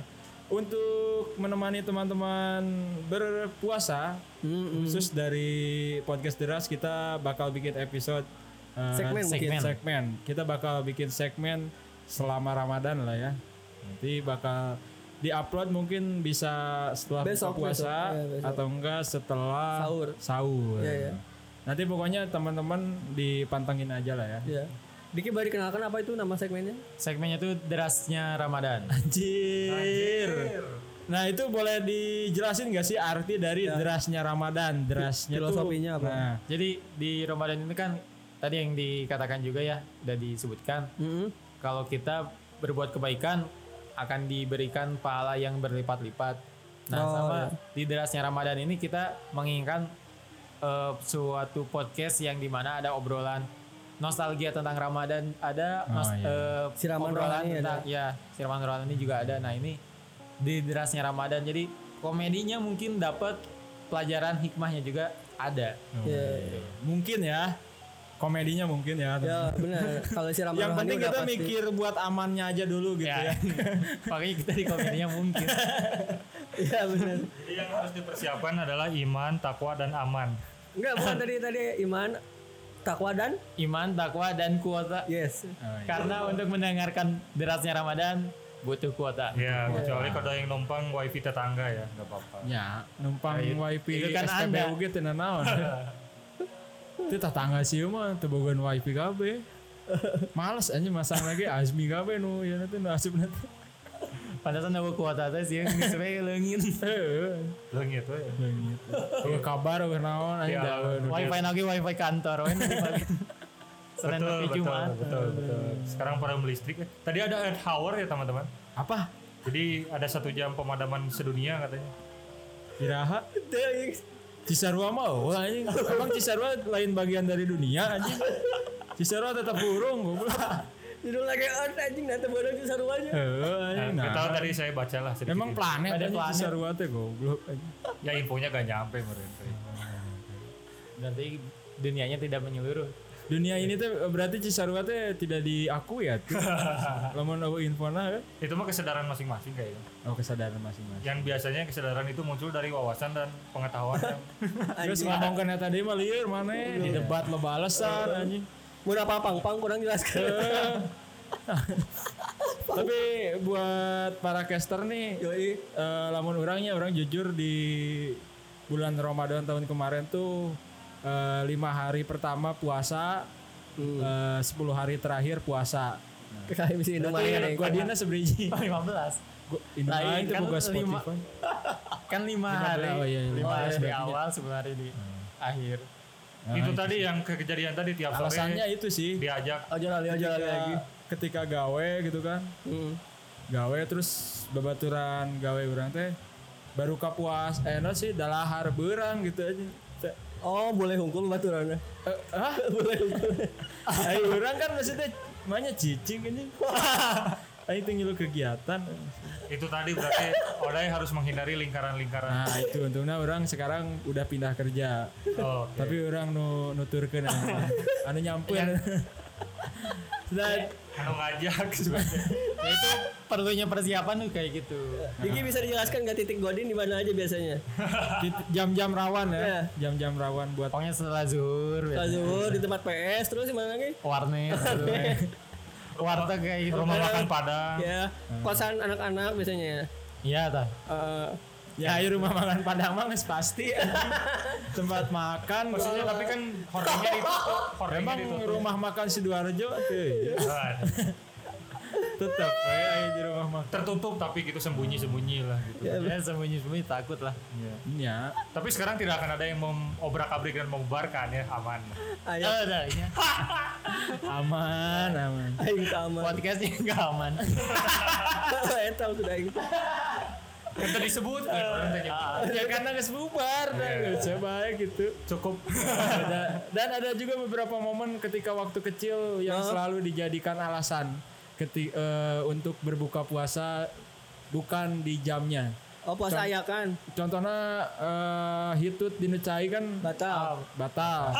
untuk menemani teman-teman berpuasa Hmm, khusus dari podcast deras kita bakal bikin episode uh, Segmen mungkin. segmen. Kita bakal bikin segmen selama Ramadan lah ya. Nanti bakal diupload mungkin bisa setelah Besok, puasa besok. Ya, besok. atau enggak setelah Sahur. Sahur. Iya, iya. Nanti pokoknya teman-teman dipantengin aja lah ya. Ya. Diki baru dikenalkan apa itu nama segmennya? Segmennya tuh derasnya Ramadan. Anjir. Nah itu boleh dijelasin gak sih arti dari derasnya Ramadan, derasnya tuh- Filosofinya apa? Nah, Jadi di Ramadan ini kan tadi yang dikatakan juga ya, udah disebutkan. Mm-mm. Kalau kita berbuat kebaikan akan diberikan pahala yang berlipat-lipat. Nah, Oh, sama iya. di derasnya Ramadan ini kita menginginkan eh, suatu podcast yang di mana ada obrolan nostalgia tentang Ramadan, ada nos- iya. eh, Siraman rohani tentang ya siraman rohani juga ada. Nah ini di derasnya Ramadan, jadi komedinya mungkin dapat pelajaran hikmahnya juga ada. Ya, mungkin ya komedinya mungkin ya. ya benar. Kalau si Ramadan Yang penting kita pasti. mikir buat amannya aja dulu gitu ya. Ya, makanya kita di komedinya mungkin. Iya benar. Jadi yang harus dipersiapkan adalah iman, takwa dan aman. Enggak bukan tadi tadi iman, takwa dan Iman, takwa, dan kuota. yes. Karena untuk mendengarkan derasnya Ramadan butuh kuota. Ya, kecuali kalau yang numpang wifi tetangga ya, nggak apa-apa. Ya, numpang Itu- wifi itu kan SPBU gitu nah naon. Itu tetangga sih mah tebogan wifi kabeh. Males aja masang lagi Azmi kabeh nu ya nanti nu nanti. Pantasan ada kuota teh sih yang sebagai leungin. Heeh. Leungit we. Eueuh kabar eueuh naon anjing Ya. Wifi lagi wifi kantor. we. Senin Betul, betul, Jumat. betul, betul. Sekarang pada listrik. ya. Tadi ada Earth Hour ya teman-teman. Apa? Jadi ada satu jam pemadaman sedunia katanya. Kiraha Cisarua mah oh, anjing. Emang Cisarua lain bagian dari dunia anjing. Cisarua tetap burung goblok. Judul lagi art anjing nanti baru itu sarua aja. Heeh anjing. Nah, Nah, tahu tadi saya baca lah sedikit. Emang planet Ada ada planet. Teh goblok anjing. ya infonya gak nyampe meren. Berarti dunianya tidak menyeluruh. Dunia ini tuh berarti Cisarua teh tidak diakui ya tuh. Lamun aku infona kan. Itu mah kesadaran masing-masing kayaknya. Oh kesadaran masing-masing. Yang biasanya kesadaran itu muncul dari wawasan dan pengetahuan yang Terus ngomong kena tadi mah mana di debat lo balesan anjing. Mau apa pang-pang kurang jelaskan. Tapi buat para caster nih Yoi. eh, lamun orangnya orang jujur di bulan Ramadan tahun kemarin tuh eh, lima hari pertama puasa, eh, 10 hari terakhir puasa. Kayak bisa Indomie ada gua dina. 15. Gua Indomie Lain itu kan lima- Spotify. Kan lima Lima hari. belas, oh iya, iya, lima lima hari belas di berarti. awal, sepuluh hari di akhir. Itu tadi yang ke- kejadian tadi tiap sore Alasannya itu sih. diajak Aja lali aja lali lagi. ketika, ketika gawe gitu kan. Hmm. gawe terus babaturan gawe orang teh baru kapuas eh no sih dalahar berang gitu aja Oh boleh hukum baturannya. eh, ah boleh hukum. ayo orang kan maksudnya banyak cicing ini ayo tinggal kegiatan itu tadi berarti Odai harus menghindari lingkaran-lingkaran. nah itu untungnya orang sekarang udah pindah kerja Oh, oke. tapi orang nu nuturkeun anu, anu nyampur Nah, anu ngajak sebenarnya. Ya itu perlunya persiapan tuh kayak gitu. Diki bisa dijelaskan nggak titik godin di mana aja biasanya? jam-jam rawan Iya. ya jam-jam rawan buat Pokoknya setelah zuhur, biasanya. Kalau di tempat PS terus di mana lagi? warnet. Warteg kayak gitu. Rumah makan Padang. Ya, kosan anak-anak biasanya. Iya tah. Eh, Ya, ayo rumah makan Padang mah pasti. Tempat makan Maksudnya tapi kan ditutup. Hordingnya Emang rumah makan Sidoarjo tuh. Tetap di rumah makan. tertutup tapi gitu sembunyi-sembunyi lah gitu. Ya sembunyi-sembunyi takut lah. Ya. Tapi sekarang tidak akan ada yang mengobrak-abrik dan membubarkan ya, aman. ayo, Oh, udah, ini Aman, aman. ayo sama. podcastnya nggak aman. Saya tahu sudah itu. Tadi disebut kan, Ya karena geus bubar dan geus baik gitu. cukup Ada- dan ada juga beberapa momen ketika waktu kecil yang selalu dijadikan alasan keti, eh, untuk berbuka puasa bukan di jamnya. Oh puasa ayah kan Contohnya eh, hitut di cai kan batal. batal.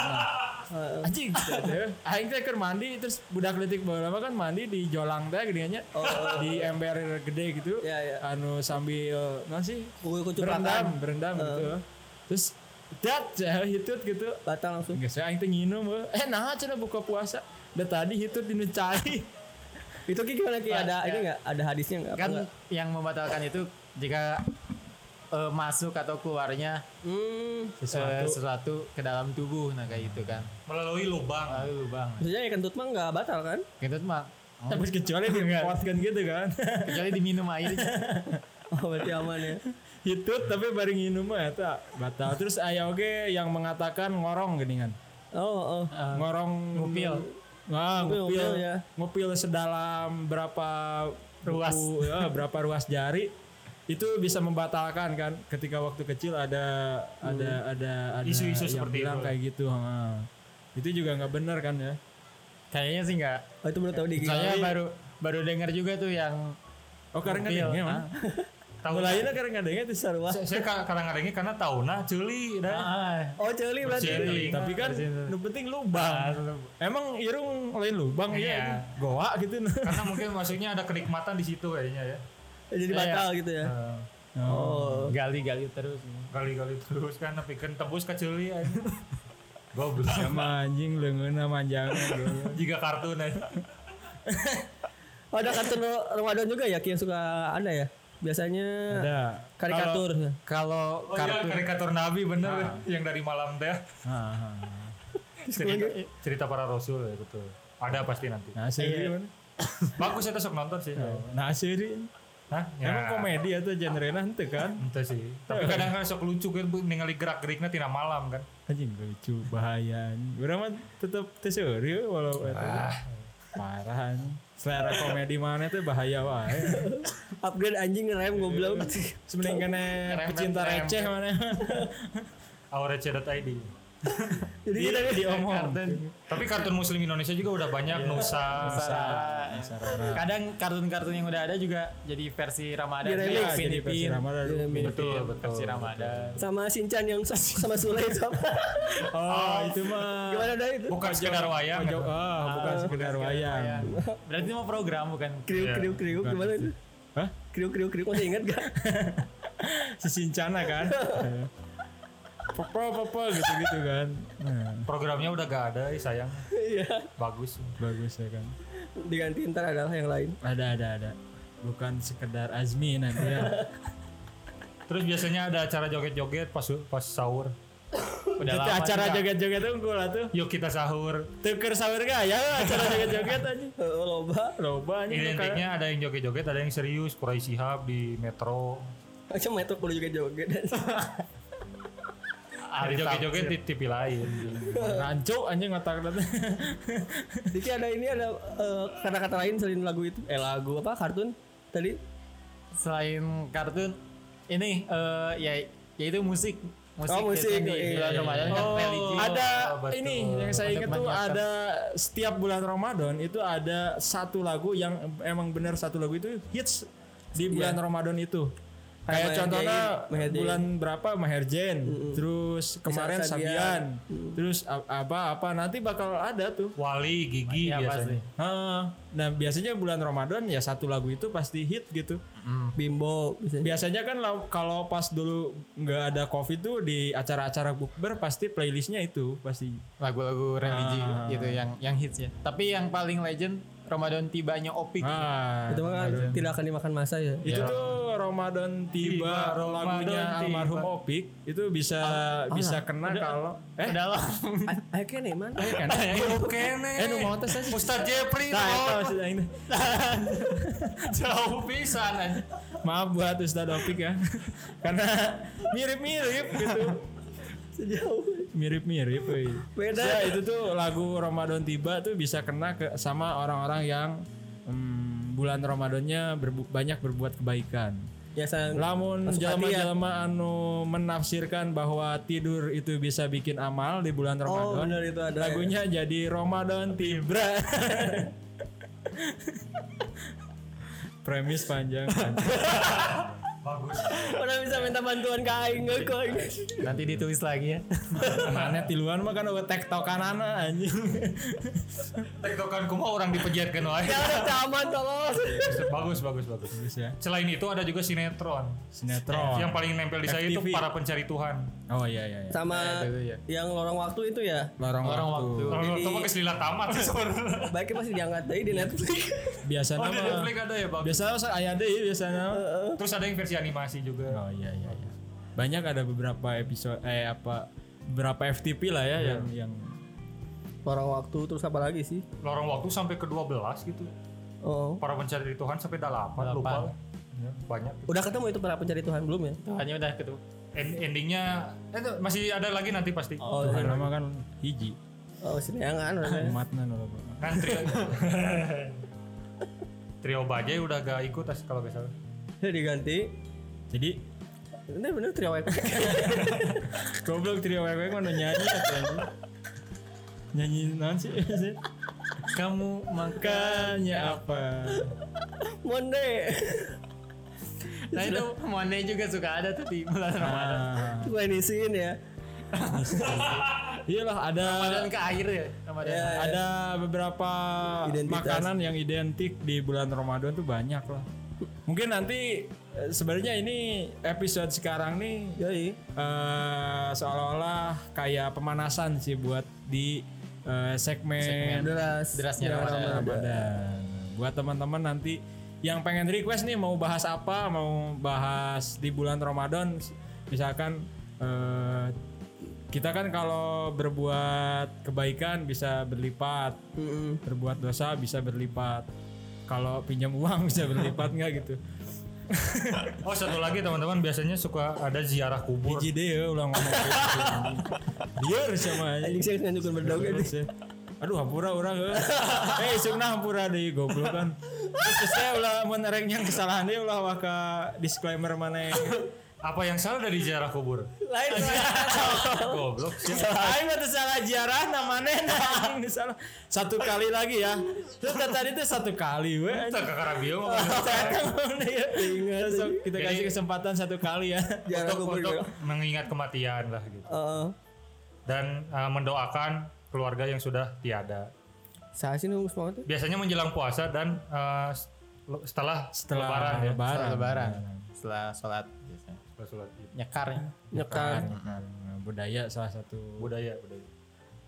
Nah, anjing gitu. Aing teh keur mandi terus budak letik mah kan mandi di jolang teh gedenya. Di ember gede gitu. Ya ya. Anu sambil non sih berendam, berendam gitu. Terus dat cah hitut gitu. batal langsung. Geus aing teh nginum. Eh nah cenah buka puasa. Da tadi hitut di cai. Itu Ki gimana Ki? Ada ini nggak? Ada hadisnya nggak? Kan yang membatalkan itu jika eh, masuk atau keluarnya Hmm, sesuatu. sesuatu ke dalam tubuh nah kayak gitu kan Melalui lubang. lalu lubang maksudnya ya kentut mah nggak batal kan? kentut mah oh, Tapi kecuali dikuatkan gitu kan. kecuali diminum air Oh berarti aman ya. Hitut tapi bareng minum mah eta batal. Terus aya oge yang mengatakan ngorong gini kan. Oh oh. ngorong ngupil. Nah, Ngupil, ngupil, ngupil, ya. ngupil sedalam berapa Ruas. buku, ya, berapa ruas jari itu bisa membatalkan kan ketika waktu kecil ada ada ada ada Isu-isu yang seperti bilang itu. kayak gitu ha. itu juga nggak benar kan ya kayaknya sih enggak Oh itu baru tahu di saya baru baru dengar juga tuh yang oh karena nggak dengar Ah. Tahu mulainya karena nggak dengar itu sarwa saya, saya ka- kadang-kadang karena tahu nah celi dah. Ah, Oh celi berarti. Celi. tapi kan nu penting lubang emang irung lain lubang Iya. ya goa gitu Karena mungkin maksudnya ada kenikmatan di situ kayaknya ya. Jadi batal gitu ya. Oh. gali-gali terus Kali-kali terus kan tapi kan tebus ke celi aja. Goblok. sama anjing leungeuna manjangan. Jika kartun aja. Oh, ada kartun Ramadan juga ya yang suka ada ya? Biasanya ada karikatur. kalau Oh iya, karikatur Nabi bener yang dari malam teh. Ha, ha. Cerita, cerita para rasul ya betul. Ada pasti nanti. nah seri mana Bagus itu sok nonton sih. nah seri Hah? emang komedi atau genre nanti kan Ente sih. Tapi kadang kadang sok lucu kan ningali gerak geriknya tina malam kan. anjing lucu bahaya orang mah tetep terseri walau eta parah anjing. Selera komedi mana tuh bahaya wae Upgrade anjing ngerem goblok. sebenernya kena pecinta receh mana Aurece.id. Jadi dia kita diomong Tapi kartun muslim Indonesia juga udah banyak Nusa. kadang kartun-kartun yang udah ada juga jadi versi Ramadan Di remix. Iya, Upin jadi versi. Ramadan. Betul, betul. versi Ramadan sama Shinchan yang sa- sama Sule itu apa? oh itu mah Gimana dah itu? Bukan sekedar wayang. Pojok- ah bukan sekedar wayang berarti mau program bukan Kriuk kriuk kriuk gimana itu? hah Kriuk kriuk kriuk masih ingat gak? sesincana kan Popo popo gitu gitu kan nah, Programnya udah gak ada, ih, sayang. Iya. Bagus. bagus ya kan Diganti ntar adalah yang lain. ada ada ada bukan sekedar Azmi nanti ya Terus biasanya ada acara joget-joget pas pas sahur. udah lama acara joget-joget unggul lah tuh Yuk kita sahur. tuker sahur gak ya acara joget-joget aja Oh, loba. loba aja Identiknya ada yang joget-joget, ada yang serius. Kurai Sihab di Metro. Macam metro kudu juga joget. Ada joget-joget di TV lain. rancu anjing ngotak Diki ada ini ada eh, kata-kata lain selain lagu itu. Eh lagu apa? Kartun tadi? selain kartun ini eh ya yaitu musik musik, Oh, musik. di Iya, bulan iya, Ramadan kan Oh, ada betul. ini yang saya ingat tuh ada setiap bulan Ramadan itu ada satu lagu yang emang bener satu lagu itu hits di bulan Ramadan itu. Kayak Maher contohnya Maher bulan berapa Maherjen, terus kemarin Sabian. Sabian, terus a- apa apa nanti bakal ada tuh. Wali, Gigi ya biasanya. Ah, Nah biasanya bulan Ramadan ya satu lagu itu pasti hit gitu. Bimbo bisa. Biasanya kan lau- kalau pas dulu nggak ada covid tuh di acara-acara bukber pasti playlistnya itu pasti. lagu-lagu religi Ah. gitu yang yang hits ya tapi yang paling legend Ramadan tibanya Opik Ah, Itu mah kan tidak akan dimakan masa ya. itu tuh Ramadan tiba, Tiba, lagunya tiba. almarhum Opik itu bisa bisa kena kalau eh udah lah Ayo kene man. kan Oke nih. eh nu mau tes. Ustaz Jepri Nah, itu no. maksud aing teh. jauh pisan aja. Maaf buat Ustadz Opik ya. Karena mirip-mirip gitu. Sejauh. Mirip-mirip. Beda. Ya, itu tuh lagu Ramadan tiba tuh bisa kena ke sama orang-orang yang hmm, bulan Ramadannya berbu- banyak berbuat kebaikan. Biasa Lamun ya. jalma-jalma anu menafsirkan bahwa tidur itu bisa bikin amal di bulan Oh Ramadan. benar itu ada. ya. Lagunya jadi Ramadan Tibra. Premis panjang. Bagus. Mana bisa minta bantuan ke aing nggak kok aing. nanti ditulis lagi ya Mana tiluan mah kan udah tektokanana anjing. Tektokan kumaha orang dipejetkeun wae. Ya udah caman tolong. Bagus, bagus, bagus. Bagus ya. Selain itu ada juga sinetron. Sinetron. Yang paling nempel di saya itu para pencari Tuhan. Oh iya iya iya. Sama itu ya. yang lorong waktu itu ya. Lorong, Lorong waktu. waktu. Kalau itu mah geus lila tamat sih sebenarnya. Baiknya masih diangkat deh di Netflix. Biasanya Oh, di Netflix ada ya, bagus. biasanya aya deui biasanya. Terus ada yang versi animasi juga. Oh iya iya iya. banyak ada beberapa episode eh apa beberapa FTP lah ya yang yang Orang waktu terus apa lagi sih? Lorong waktu sampai ke 12 gitu. Oh. Para pencari Tuhan sampai 8, lupa. Ya, banyak. Udah ketemu itu para pencari Tuhan belum ya? Tuhannya udah ketemu. End- endingnya eh, itu masih ada lagi nanti pasti. Oh, Tuhan nama kan hiji oh sini yang orangnya. umatna nu loba. Kan trio Trio Bajai udah gak ikut as kalau gak salah. Udah diganti. jadi Bener bener trio WP. goblok trio wewe mana nyanyi anjing. nyanyi naon sih Kamu makanya apa Monde. Nah itu Monde juga suka ada tuh di bulan Ramadan. Ah, Gue inisiin ya. iyalah ada Ramadan ke akhir ya. Ramadan. Ya. ada beberapa Identitas. makanan yang identik di bulan Ramadan tuh banyak lah. Mungkin nanti eh, sebenarnya ini episode sekarang nih Yoi. eh, seolah-olah kayak pemanasan sih buat di eh, segmen, Deras. Derasnya Ya, Ramadan. Ramadan. Buat teman-teman nanti yang pengen request nih mau bahas apa, mau bahas di bulan Ramadan, misalkan eh, kita kan kalau berbuat kebaikan bisa berlipat, Mm-mm. berbuat dosa bisa berlipat. Kalau pinjam uang bisa berlipat nggak gitu? Oh satu lagi teman-teman biasanya suka ada ziarah kubur. Hiji deh ya ulang ngomong gitu. Biar sama aja. Anjing saya ya. Terus ya, Aduh hampura orang eh. Eh isukna hampura deui goblok kan. Terus saya ulah nyang kesalahan deui ulah waka disclaimer mana Apa yang salah dari ziarah kubur? Lain Goblok. Aing mah salah ziarah namanya anjing salah. Satu kali lagi ya. Terus kan tadi tuh satu kali we. Kita ke Karabio. Ingat kita kasih kesempatan satu kali ya. Untuk, kubur untuk juga. mengingat kematian lah gitu. Heeh. Dan uh, mendoakan keluarga yang sudah tiada. Saya sih nunggu semangat. Biasanya menjelang puasa dan uh, setelah, Setelah lebaran ya. lebaran. Setelah lebaran. Setelah sholat sholat Id. Nyekarnya. Nyekan. Nah, budaya salah satu Budaya, budaya.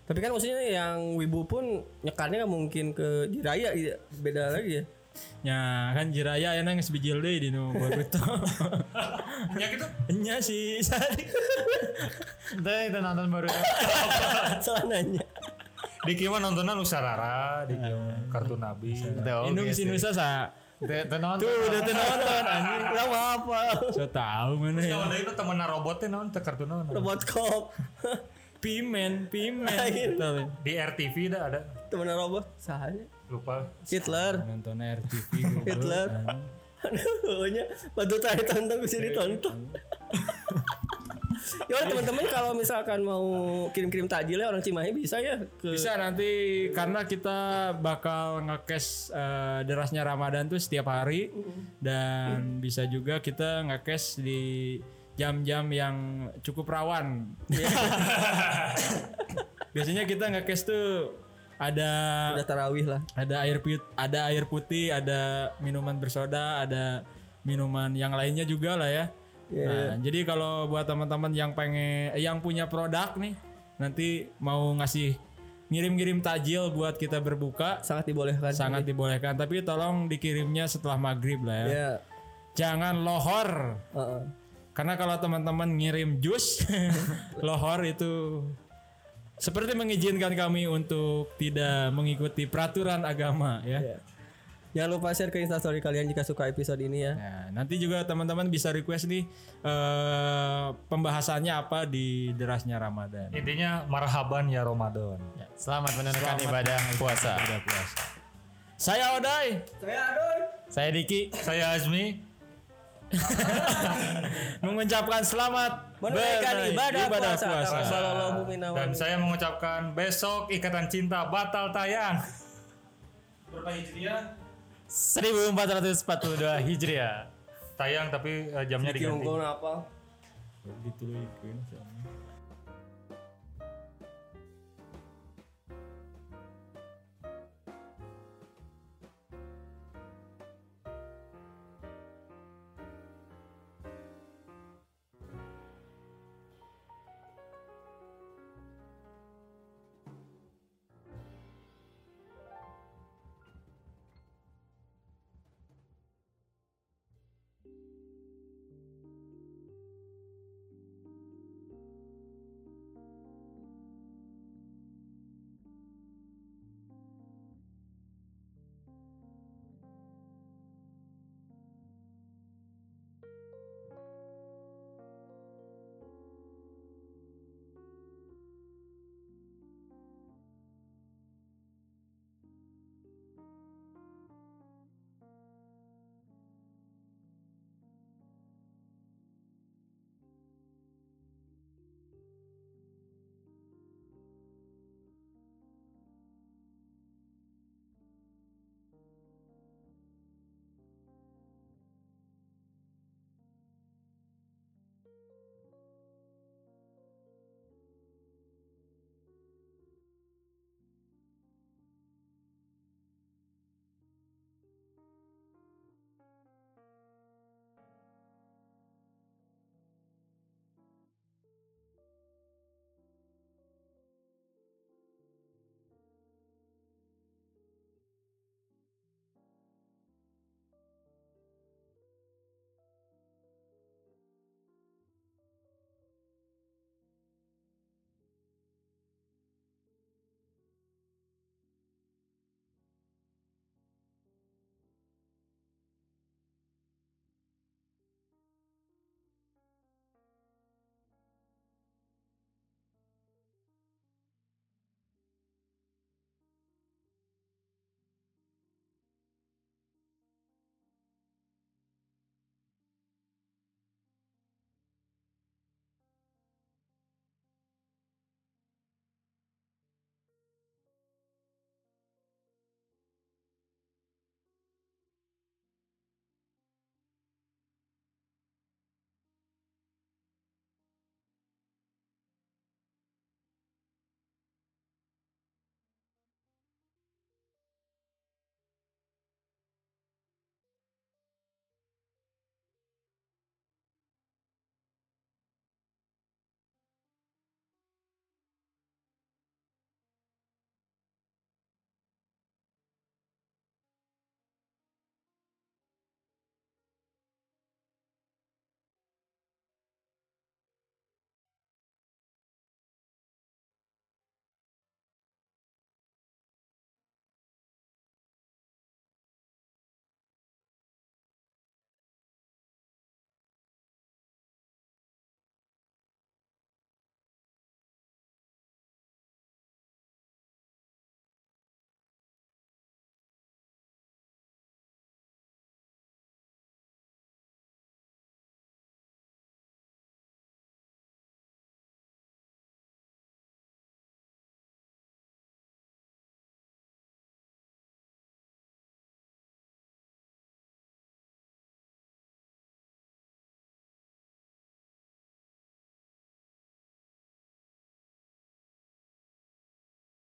Tapi kan maksudnya yang wibu pun nyekarnya nggak mungkin ke Jiraya gitu. Beda lagi ya. Ya kan jiraya ya nang sebijil deui di nu Boruto. Ya gitu. Nya sih sari. Itu itu nonton baru. Salah nanya. Di Kiwa nontonan Usarara, di Kiwa Ah. kartun Nabi. Indung si Nusa sa. Itu itu nonton. Tuh udah tuh nonton anjing. Kenapa apa? So tahu mana ya. Kalau itu temen robotnya naon teh kartun naon. Robot cop. Pimen, pimen. Di RTV dah ada. Temen robot. Sahanya. Lupa. Hitler. Nonton RTV. Hitler. Aduh, nya bantu tadi tonton bisa ditonton. Ya teman-teman kalau misalkan mau kirim-kirim takjil ya orang Cimahi bisa ya ke Bisa nanti karena kita bakal ngekes eh, derasnya Ramadan tuh setiap hari. Dan bisa juga kita ngekes di jam-jam yang cukup rawan. Biasanya kita ngekes tuh ada udah tarawih lah. ada air put ada air putih ada minuman bersoda ada minuman yang lainnya juga lah ya nah jadi kalau buat teman-teman yang pengen yang punya produk nih nanti mau ngasih ngirim-ngirim tajil buat kita berbuka Sangat dibolehkan. sangat dibolehkan tapi tolong dikirimnya setelah maghrib lah ya Ya. jangan lohor Heeh. karena kalau teman-teman ngirim jus lohor itu seperti mengizinkan kami untuk tidak mengikuti peraturan agama ya. Ya. Jangan lupa share ke instastory kalian jika suka episode ini ya. Nah, nanti juga teman-teman bisa request nih eh, pembahasannya apa di derasnya Ramadan. Intinya marhaban ya Ramadan. Ya, Selamat menunaikan ibadah puasa. Ada puasa. Saya Odai. Saya Adoy. Saya Diki. Saya Azmi. mengucapkan selamat Menunaikan beraih- ibadah, puasa. Wa Dan saya mengucapkan besok Ikatan Cinta batal tayang. 1442 Hijriah. Tayang tapi eh, jamnya diganti. unggul apa? Dituluikeun sama.